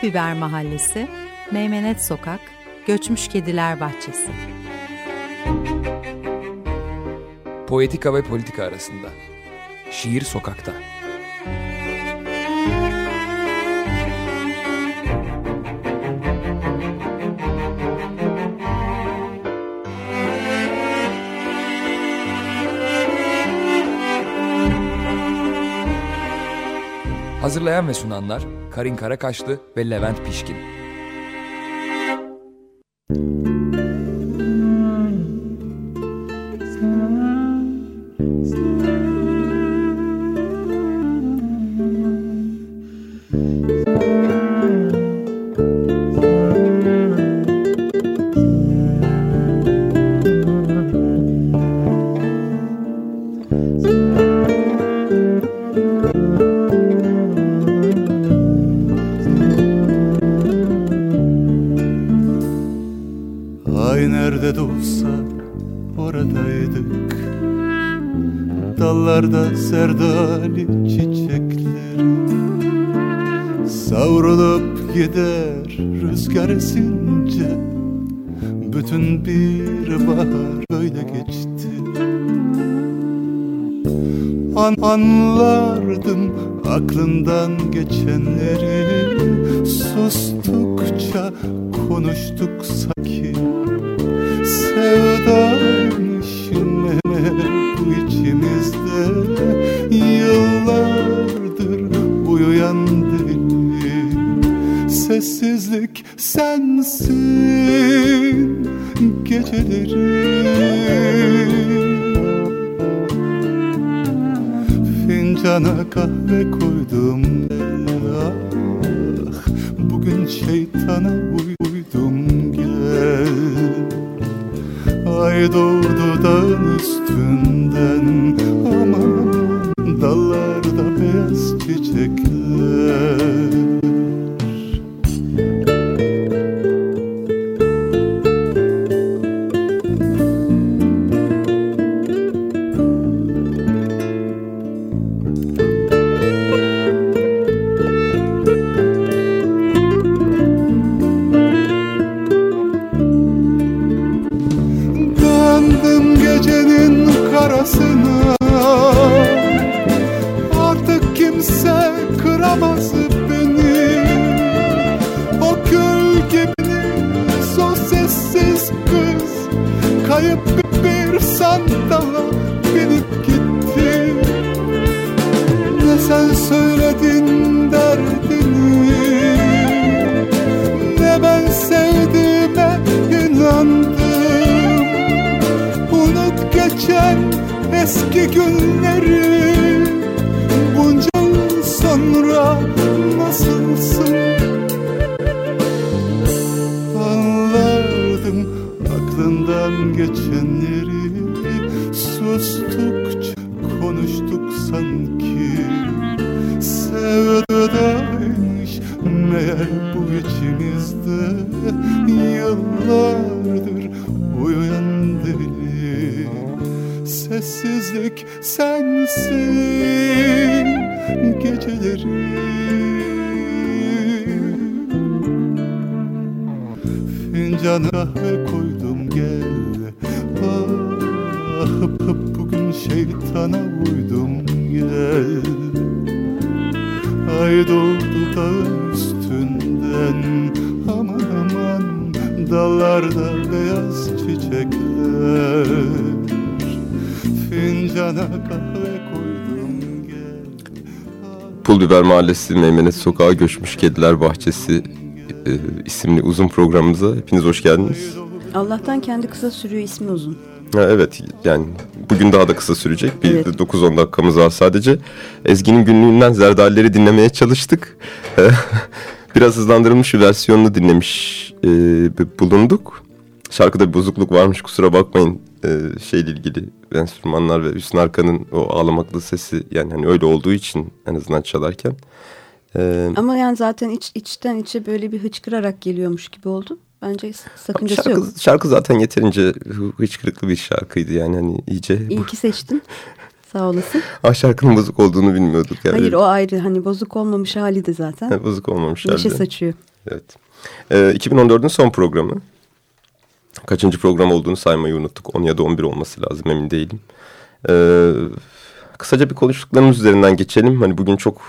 Pul Biber Mahallesi, Meymenet Sokak, Göçmüş Kediler Bahçesi. Poetika ve politika arasında. Şiir sokakta. Hazırlayan ve sunanlar Karin Karakaşlı ve Levent Pişkin. Serdali çiçekleri Savrulup gider rüzgar esince. Bütün bir bahar böyle geçti. An anlardım aklından geçenleri. Sustukça konuştuk sanki. Sevdaymış Sessizlik sensin geceleri Fincana kahve koydum ah, Bugün şeytana uy- uydum gel. Ay doğdu dağın üstünden Aman dallarda beyaz çiçekler Geçen eski günleri Bunca yıl sonra nasılsın? Anlardım aklından geçenleri Sustukça konuştuk sanki Sevdaymış Fincana kahve koydum gel. Ah bugün şeytana uydum gel. Ay doğdu da üstünden Aman aman dallarda beyaz çiçekler. Fincana kahve koydum gel. Pul Biber Mahallesi Meymenet Sokağı Göçmüş Kediler Bahçesi e, isimli uzun programımıza hepiniz hoş geldiniz. Allah'tan kendi kısa sürüyor ismi uzun. Ha, evet yani bugün daha da kısa sürecek. Bir Evet. de 9-10 dakikamız var sadece. Ezgi'nin günlüğünden Zerdalleri dinlemeye çalıştık. Biraz hızlandırılmış bir versiyonunu dinlemiş e, bulunduk. Şarkıda bir bozukluk varmış kusura bakmayın e, şeyle ilgili enstrümanlar ve Hüsnü Arkan'ın o ağlamaklı sesi yani hani öyle olduğu için en azından çalarken. E, Ama yani zaten iç, içten içe böyle bir hıçkırarak geliyormuş gibi oldu. Bence sakıncası şarkı, yok. şarkı zaten yeterince hı- hıçkırıklı bir şarkıydı yani hani iyice İyi ki seçtin. Sağ olasın. Ah şarkının bozuk olduğunu bilmiyorduk. Yani. Hayır o ayrı. Hani bozuk olmamış hali de zaten. Ha, bozuk olmamış Neşe halde. saçıyor. Evet. Ee, 2014'ün son programı. Kaçıncı program olduğunu saymayı unuttuk. 10 ya da 11 olması lazım emin değilim. Ee, kısaca bir konuştuklarımız üzerinden geçelim. Hani bugün çok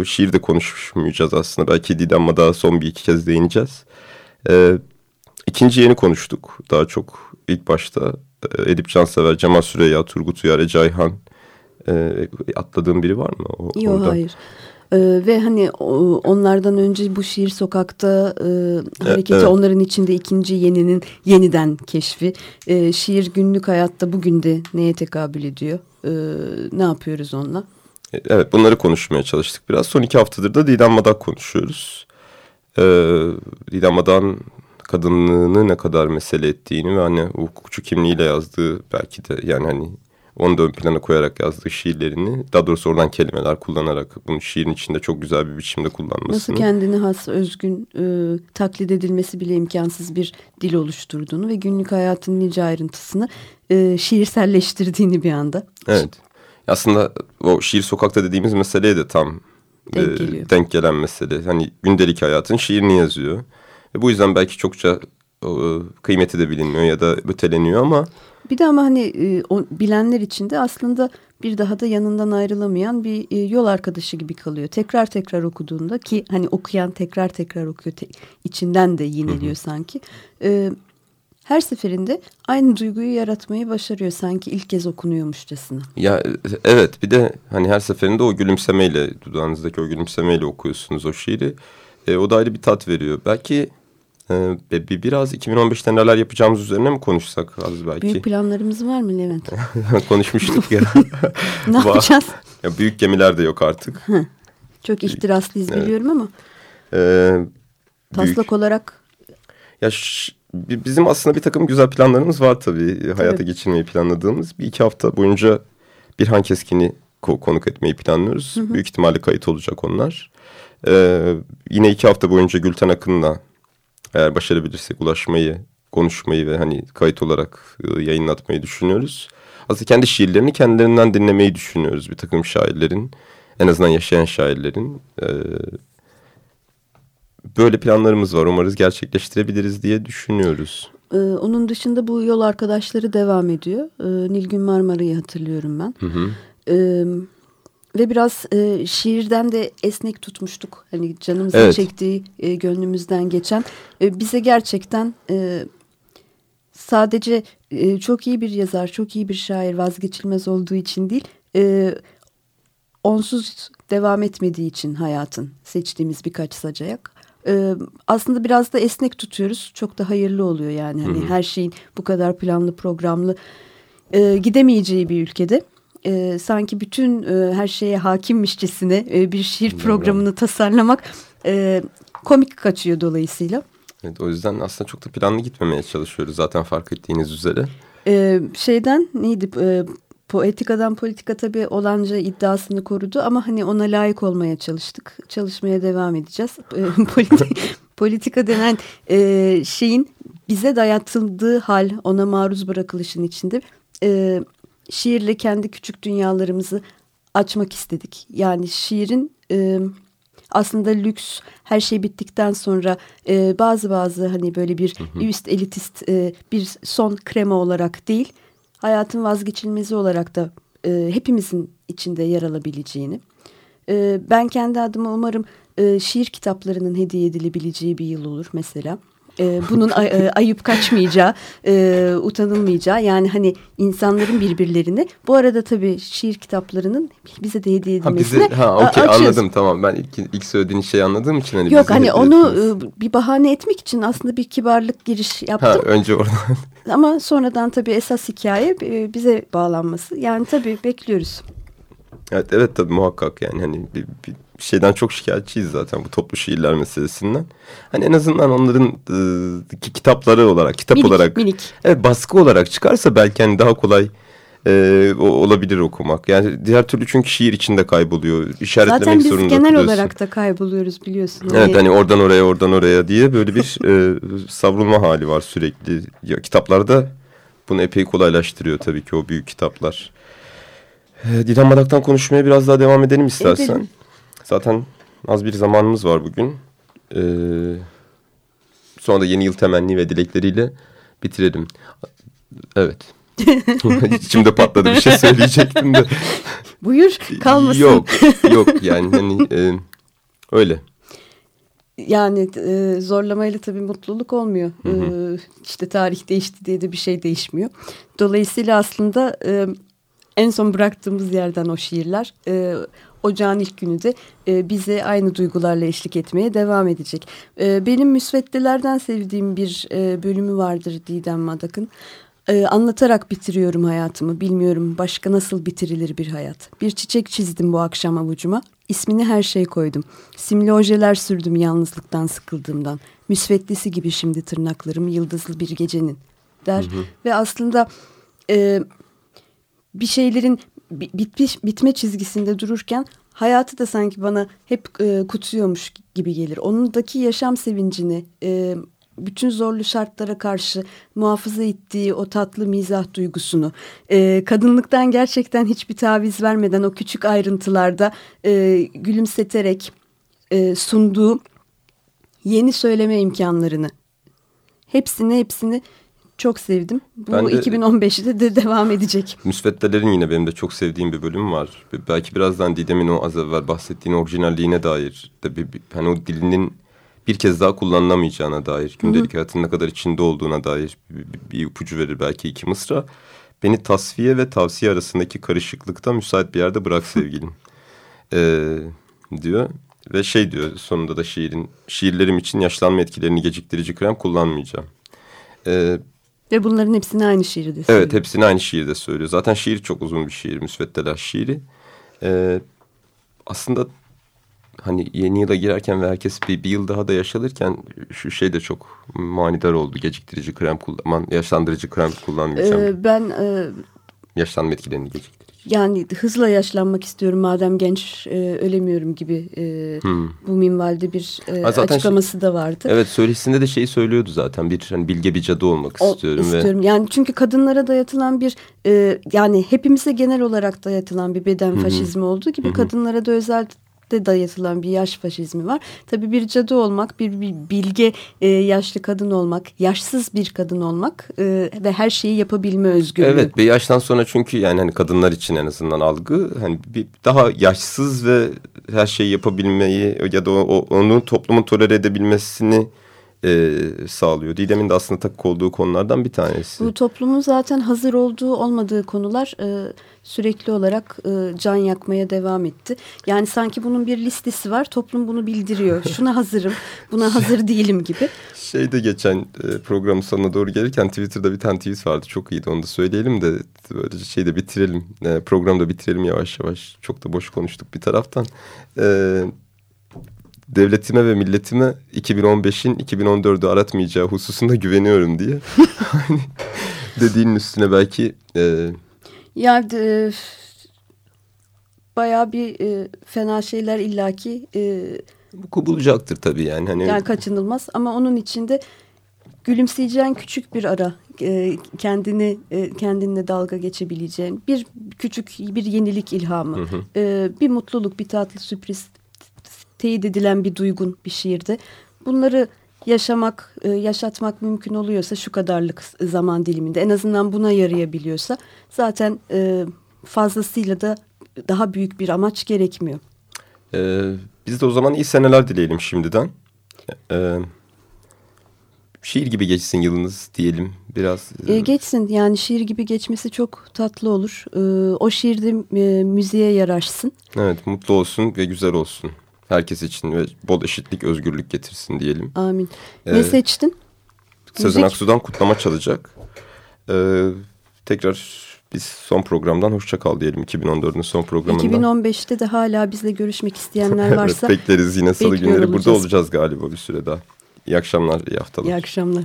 e, şiir de konuşmayacağız aslında. Belki Didem'e daha son bir iki kez değineceğiz. Ee, ikinci yeni konuştuk. Daha çok ilk başta e, Edip Cansever, Cemal Süreyya, Turgut Uyar, Ece Ayhan. E, atladığım biri var mı? O, Yok hayır. Ee, ve hani onlardan önce bu şiir sokakta e, hareketi evet. onların içinde ikinci yeninin yeniden keşfi. Ee, şiir günlük hayatta bugün de neye tekabül ediyor? Ee, ne yapıyoruz onunla? Evet bunları konuşmaya çalıştık biraz. Son iki haftadır da Didem Madak konuşuyoruz. Ee, Didem Madak'ın kadınlığını ne kadar mesele ettiğini ve hani hukukçu kimliğiyle yazdığı belki de yani hani onu da ön plana koyarak yazdığı şiirlerini daha doğrusu oradan kelimeler kullanarak bunu şiirin içinde çok güzel bir biçimde kullanmasını. Nasıl kendine has, özgün, e, taklit edilmesi bile imkansız bir dil oluşturduğunu ve günlük hayatın nice ayrıntısını e, şiirselleştirdiğini bir anda. Evet. Aslında o şiir sokakta dediğimiz meseleye de tam Denk e, geliyor. denk gelen mesele. Hani gündelik hayatın şiirini yazıyor. Ve bu yüzden belki çokça e, kıymeti de bilinmiyor ya da öteleniyor ama Bir de ama hani e, o, bilenler için de aslında bir daha da yanından ayrılamayan bir e, yol arkadaşı gibi kalıyor. Tekrar tekrar okuduğunda ki hani okuyan tekrar tekrar okuyor te- içinden de yineliyor sanki. E, her seferinde aynı duyguyu yaratmayı başarıyor sanki ilk kez okunuyormuşçasına. ya evet bir de hani her seferinde o gülümsemeyle dudağınızdaki o gülümsemeyle okuyorsunuz o şiiri. E, o da ayrı bir tat veriyor. Belki e, bir, biraz 2015'te neler yapacağımız üzerine mi konuşsak az belki? Büyük planlarımız var mı Levent? Konuşmuştuk ya. ne yapacağız? ya. Büyük gemiler de yok artık. Çok ihtiraslıyız Evet. biliyorum ama E, büyük- taslak olarak Ya bizim aslında bir takım güzel planlarımız var tabii. Hayata Tabii. geçirmeyi planladığımız. Bir iki hafta boyunca Birhan Keskin'i ko- konuk etmeyi planlıyoruz. Büyük ihtimalle kayıt olacak onlar. Ee, yine iki hafta boyunca Gülten Akın'la eğer başarabilirsek ulaşmayı, konuşmayı ve hani kayıt olarak e, yayınlatmayı düşünüyoruz. Aslında kendi şiirlerini kendilerinden dinlemeyi düşünüyoruz. Bir takım şairlerin, en azından yaşayan şairlerin. Ee, böyle planlarımız var. Umarız gerçekleştirebiliriz diye düşünüyoruz. Ee, onun dışında bu yol arkadaşları devam ediyor. Ee, Nilgün Marmara'yı hatırlıyorum ben. Ee, ve biraz e, şiirden de esnek tutmuştuk. Hani canımızın Evet. çektiği, e, gönlümüzden geçen. E, bize gerçekten e, sadece e, çok iyi bir yazar, çok iyi bir şair vazgeçilmez olduğu için değil... E, onsuz devam etmediği için hayatın seçtiğimiz birkaç sacayak. Ee, aslında biraz da esnek tutuyoruz. Çok da hayırlı oluyor yani. Hani her şeyin bu kadar planlı programlı e, gidemeyeceği bir ülkede. E, sanki bütün e, her şeye hakimmişçesine e, bir şiir programını tasarlamak e, komik kaçıyor dolayısıyla. Evet, o yüzden aslında çok da planlı gitmemeye çalışıyoruz zaten fark ettiğiniz üzere. Ee, şeyden neydi e, poetikadan politika tabii olanca iddiasını korudu ama hani ona layık olmaya çalıştık. Çalışmaya devam edeceğiz. E, politika, politika denen e, şeyin bize dayatıldığı hal ona maruz bırakılışın içinde e, şiirle kendi küçük dünyalarımızı açmak istedik. Yani şiirin e, aslında lüks her şey bittikten sonra e, bazı bazı hani böyle bir üst elitist e, bir son krema olarak değil hayatın vazgeçilmezi olarak da e, hepimizin içinde yer alabileceğini. E, ben kendi adıma umarım e, şiir kitaplarının hediye edilebileceği bir yıl olur mesela. E, bunun ay- e, ayıp kaçmayacağı, e, utanılmayacağı yani hani insanların birbirlerine. Bu arada tabii şiir kitaplarının bize de hediye Ha edilmesine bize ha a- okey anladım tamam ben ilk, ilk söylediğin şeyi anladığım için hani Yok hani onu e, bir bahane etmek için aslında bir kibarlık giriş ha yaptım. önce oradan Ama sonradan tabii esas hikaye e, bize bağlanması. Yani tabii bekliyoruz. evet evet tabii muhakkak yani hani bir, bir şeyden çok şikayetçiyiz zaten bu toplu şiirler meselesinden. Hani en azından onların e, ki- kitapları olarak kitap Minik, olarak minik. Evet baskı olarak çıkarsa belki hani daha kolay e, o- olabilir okumak. Yani diğer türlü çünkü şiir içinde kayboluyor. İşaretlemek Zaten biz zorunda genel olarak da kayboluyoruz biliyorsun. Evet hani oradan oraya oradan oraya diye böyle bir e, savrulma hali var sürekli. Ya, kitaplarda bunu epey kolaylaştırıyor tabii ki o büyük kitaplar. Ee, Didem Madak'tan konuşmaya biraz daha devam edelim istersen. Edelim. Zaten az bir zamanımız var bugün. Ee, sonra da yeni yıl temenni ve dilekleriyle bitirelim. Evet. İçimde patladı bir şey söyleyecektim de. Buyur kalmasın. Yok yok yani hani e, öyle. Yani e, zorlamayla tabii mutluluk olmuyor. E, işte tarih değişti diye de bir şey değişmiyor. Dolayısıyla aslında e, en son bıraktığımız yerden o şiirler e, ocağın ilk günü de e, bize aynı duygularla eşlik etmeye devam edecek. E, benim müsveddelerden sevdiğim bir e, bölümü vardır Didem Madak'ın. E, anlatarak bitiriyorum hayatımı. Bilmiyorum başka nasıl bitirilir bir hayat. Bir çiçek çizdim bu akşam avucuma. İsmini her şey koydum. Simli ojeler sürdüm yalnızlıktan sıkıldığımdan. Müsveddesi gibi şimdi tırnaklarım yıldızlı bir gecenin der. Ve aslında e, bir şeylerin bitmiş, bitme çizgisinde dururken hayatı da sanki bana hep e, kutsuyormuş gibi gelir. Onundaki yaşam sevincini, e, bütün zorlu şartlara karşı muhafaza ettiği o tatlı mizah duygusunu, e, kadınlıktan gerçekten hiçbir taviz vermeden o küçük ayrıntılarda e, gülümseterek e, sunduğu yeni söyleme imkanlarını, hepsini hepsini çok sevdim. Bu Ben de- 2015'te de devam edecek. Müsveddelerin yine benim de çok sevdiğim bir bölüm var. Belki birazdan Didem'in o az evvel bahsettiğin orijinalliğine dair de bir, bir- hani o dilinin bir kez daha kullanılamayacağına dair, gündelik hayatın ne kadar içinde olduğuna dair bir, bir- bir ipucu verir belki iki mısra. Beni tasfiye ve tavsiye arasındaki karışıklıkta müsait bir yerde bırak sevgilim. Ee, diyor ve şey diyor sonunda da şiirin şiirlerim için yaşlanma etkilerini geciktirici krem kullanmayacağım. Ee, Ve bunların hepsini aynı şiirde söylüyor. Evet hepsini aynı şiirde söylüyor. Zaten şiir çok uzun bir şiir. Müsveddeler şiiri. Ee, aslında hani yeni yıla girerken ve herkes bir, bir yıl daha da yaşalırken şu şey de çok manidar oldu. Geciktirici krem kullan, yaşlandırıcı krem kullanmayacağım. Ee, ben e, Yaşlanma etkilerini geciktirici. Yani hızla yaşlanmak istiyorum madem genç e, ölemiyorum gibi e, bu minvalde bir e, Ha, zaten açıklaması da vardı. Evet söyleşisinde de şeyi söylüyordu zaten. Bir hani bilge bir cadı olmak O- istiyorum. ve istiyorum. Yani çünkü kadınlara dayatılan bir e, yani hepimize genel olarak dayatılan bir beden faşizmi olduğu gibi kadınlara da özel de dayatılan bir yaş faşizmi var. Tabii bir cadı olmak, bir, bir bilge e, yaşlı kadın olmak, yaşsız bir kadın olmak e, ve her şeyi yapabilme özgürlüğü. Evet bir yaştan sonra çünkü yani hani kadınlar için en azından algı hani bir daha yaşsız ve her şeyi yapabilmeyi ya da o, o- onun toplumun tolere edebilmesini e, sağlıyor. Didem'in de aslında takık olduğu konulardan bir tanesi. Bu toplumun zaten hazır olduğu olmadığı konular e, sürekli olarak e, can yakmaya devam etti. Yani sanki bunun bir listesi var. Toplum bunu bildiriyor. Şuna hazırım, buna hazır değilim gibi. Şeyde geçen e, programın sonuna doğru gelirken Twitter'da bir tane tweet vardı. Çok iyiydi onu da söyleyelim de böylece şeyde bitirelim. E, programı da bitirelim yavaş yavaş. Çok da boş konuştuk bir taraftan. E, devletime ve milletime 2015'in 2014'ü aratmayacağı hususunda güveniyorum diye. Hani dediğinin üstüne belki e, Yani e, bayağı bir e, fena şeyler illaki e, bu bulacaktır tabii yani. Hani yani kaçınılmaz ama onun içinde gülümseyeceğin küçük bir ara e, kendini e, kendinle dalga geçebileceğin bir küçük bir yenilik ilhamı e, bir mutluluk bir tatlı sürpriz teyit edilen bir duygun bir şiirde bunları yaşamak e, yaşatmak mümkün oluyorsa şu kadarlık zaman diliminde en azından buna yarayabiliyorsa zaten e, fazlasıyla da daha büyük bir amaç gerekmiyor. e, biz de o zaman iyi seneler dileyelim şimdiden. E, şiir gibi geçsin yılınız diyelim biraz. E, geçsin yani şiir gibi geçmesi çok tatlı olur. E, o şiir de e, müziğe yaraşsın. Evet mutlu olsun ve güzel olsun. Herkes için ve bol eşitlik, özgürlük getirsin diyelim. Amin. Ne Evet. seçtin? Sezen Müzik. Aksu'dan kutlama çalacak. Ee, tekrar biz son programdan hoşça kal diyelim 2014'ün son programından. 2015'te de hala bizle görüşmek isteyenler varsa evet bekleriz yine salı günleri burada olacağız. olacağız galiba bir süre daha. İyi akşamlar, iyi haftalar. iyi akşamlar.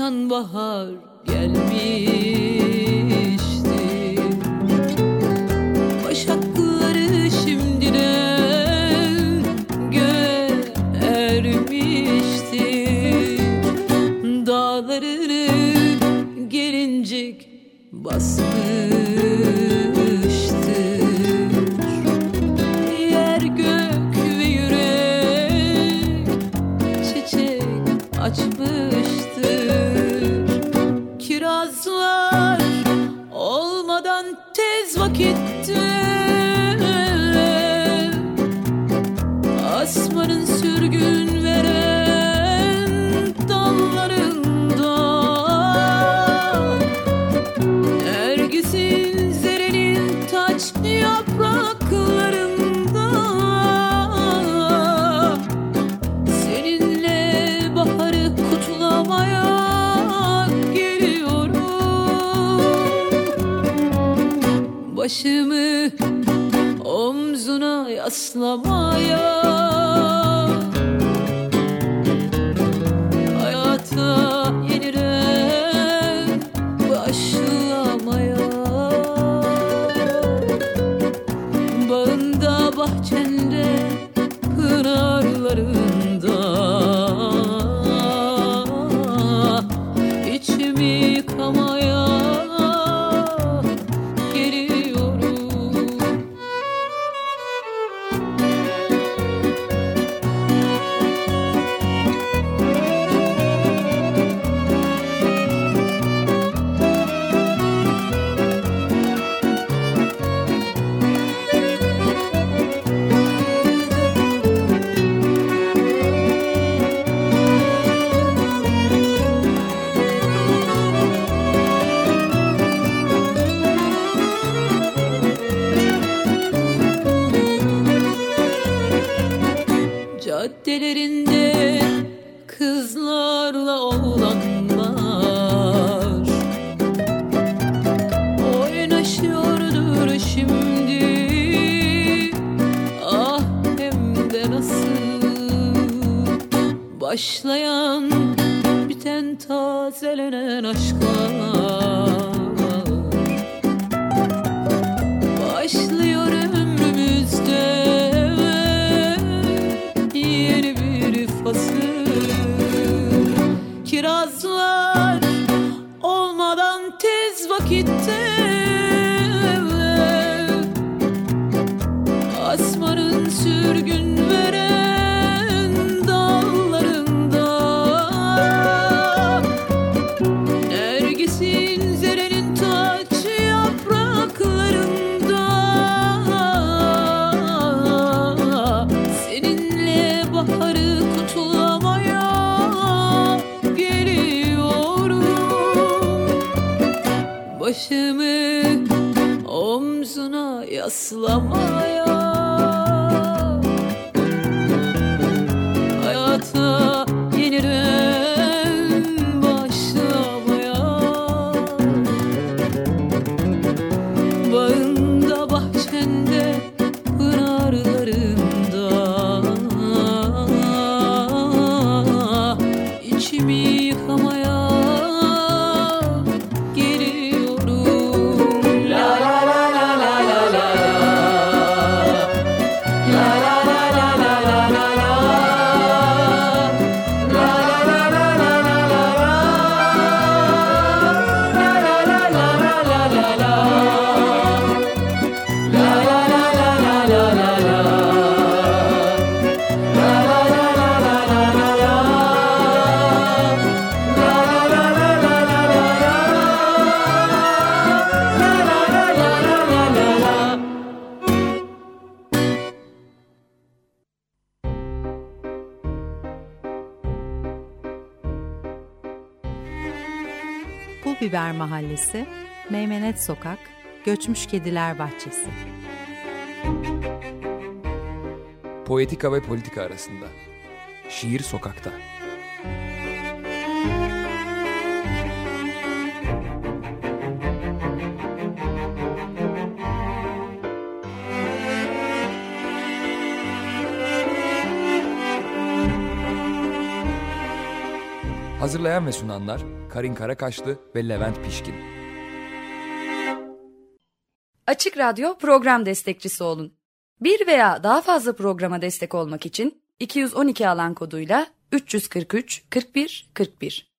uzaktan bahar gelmiş love. caddelerinde kızlarla oğlanlar oynaşıyordur şimdi. Ah hem de nasıl. Başlayan biten tazelenen aşklar. sürgün veren dallarında. Nergisin zerenin taç yapraklarında. Seninle baharı kutulamaya geliyorum. Başımı omzuna yaslamaya. Kediler Mahallesi, Meymenet Sokak, Göçmüş Kediler Bahçesi. Poetika ve politika arasında. Şiir sokakta. Hazırlayan ve sunanlar Karin Karakaşlı ve Levent Pişkin. Açık Radyo program destekçisi olun. Bir veya daha fazla programa destek olmak için 212 alan koduyla 343 41 41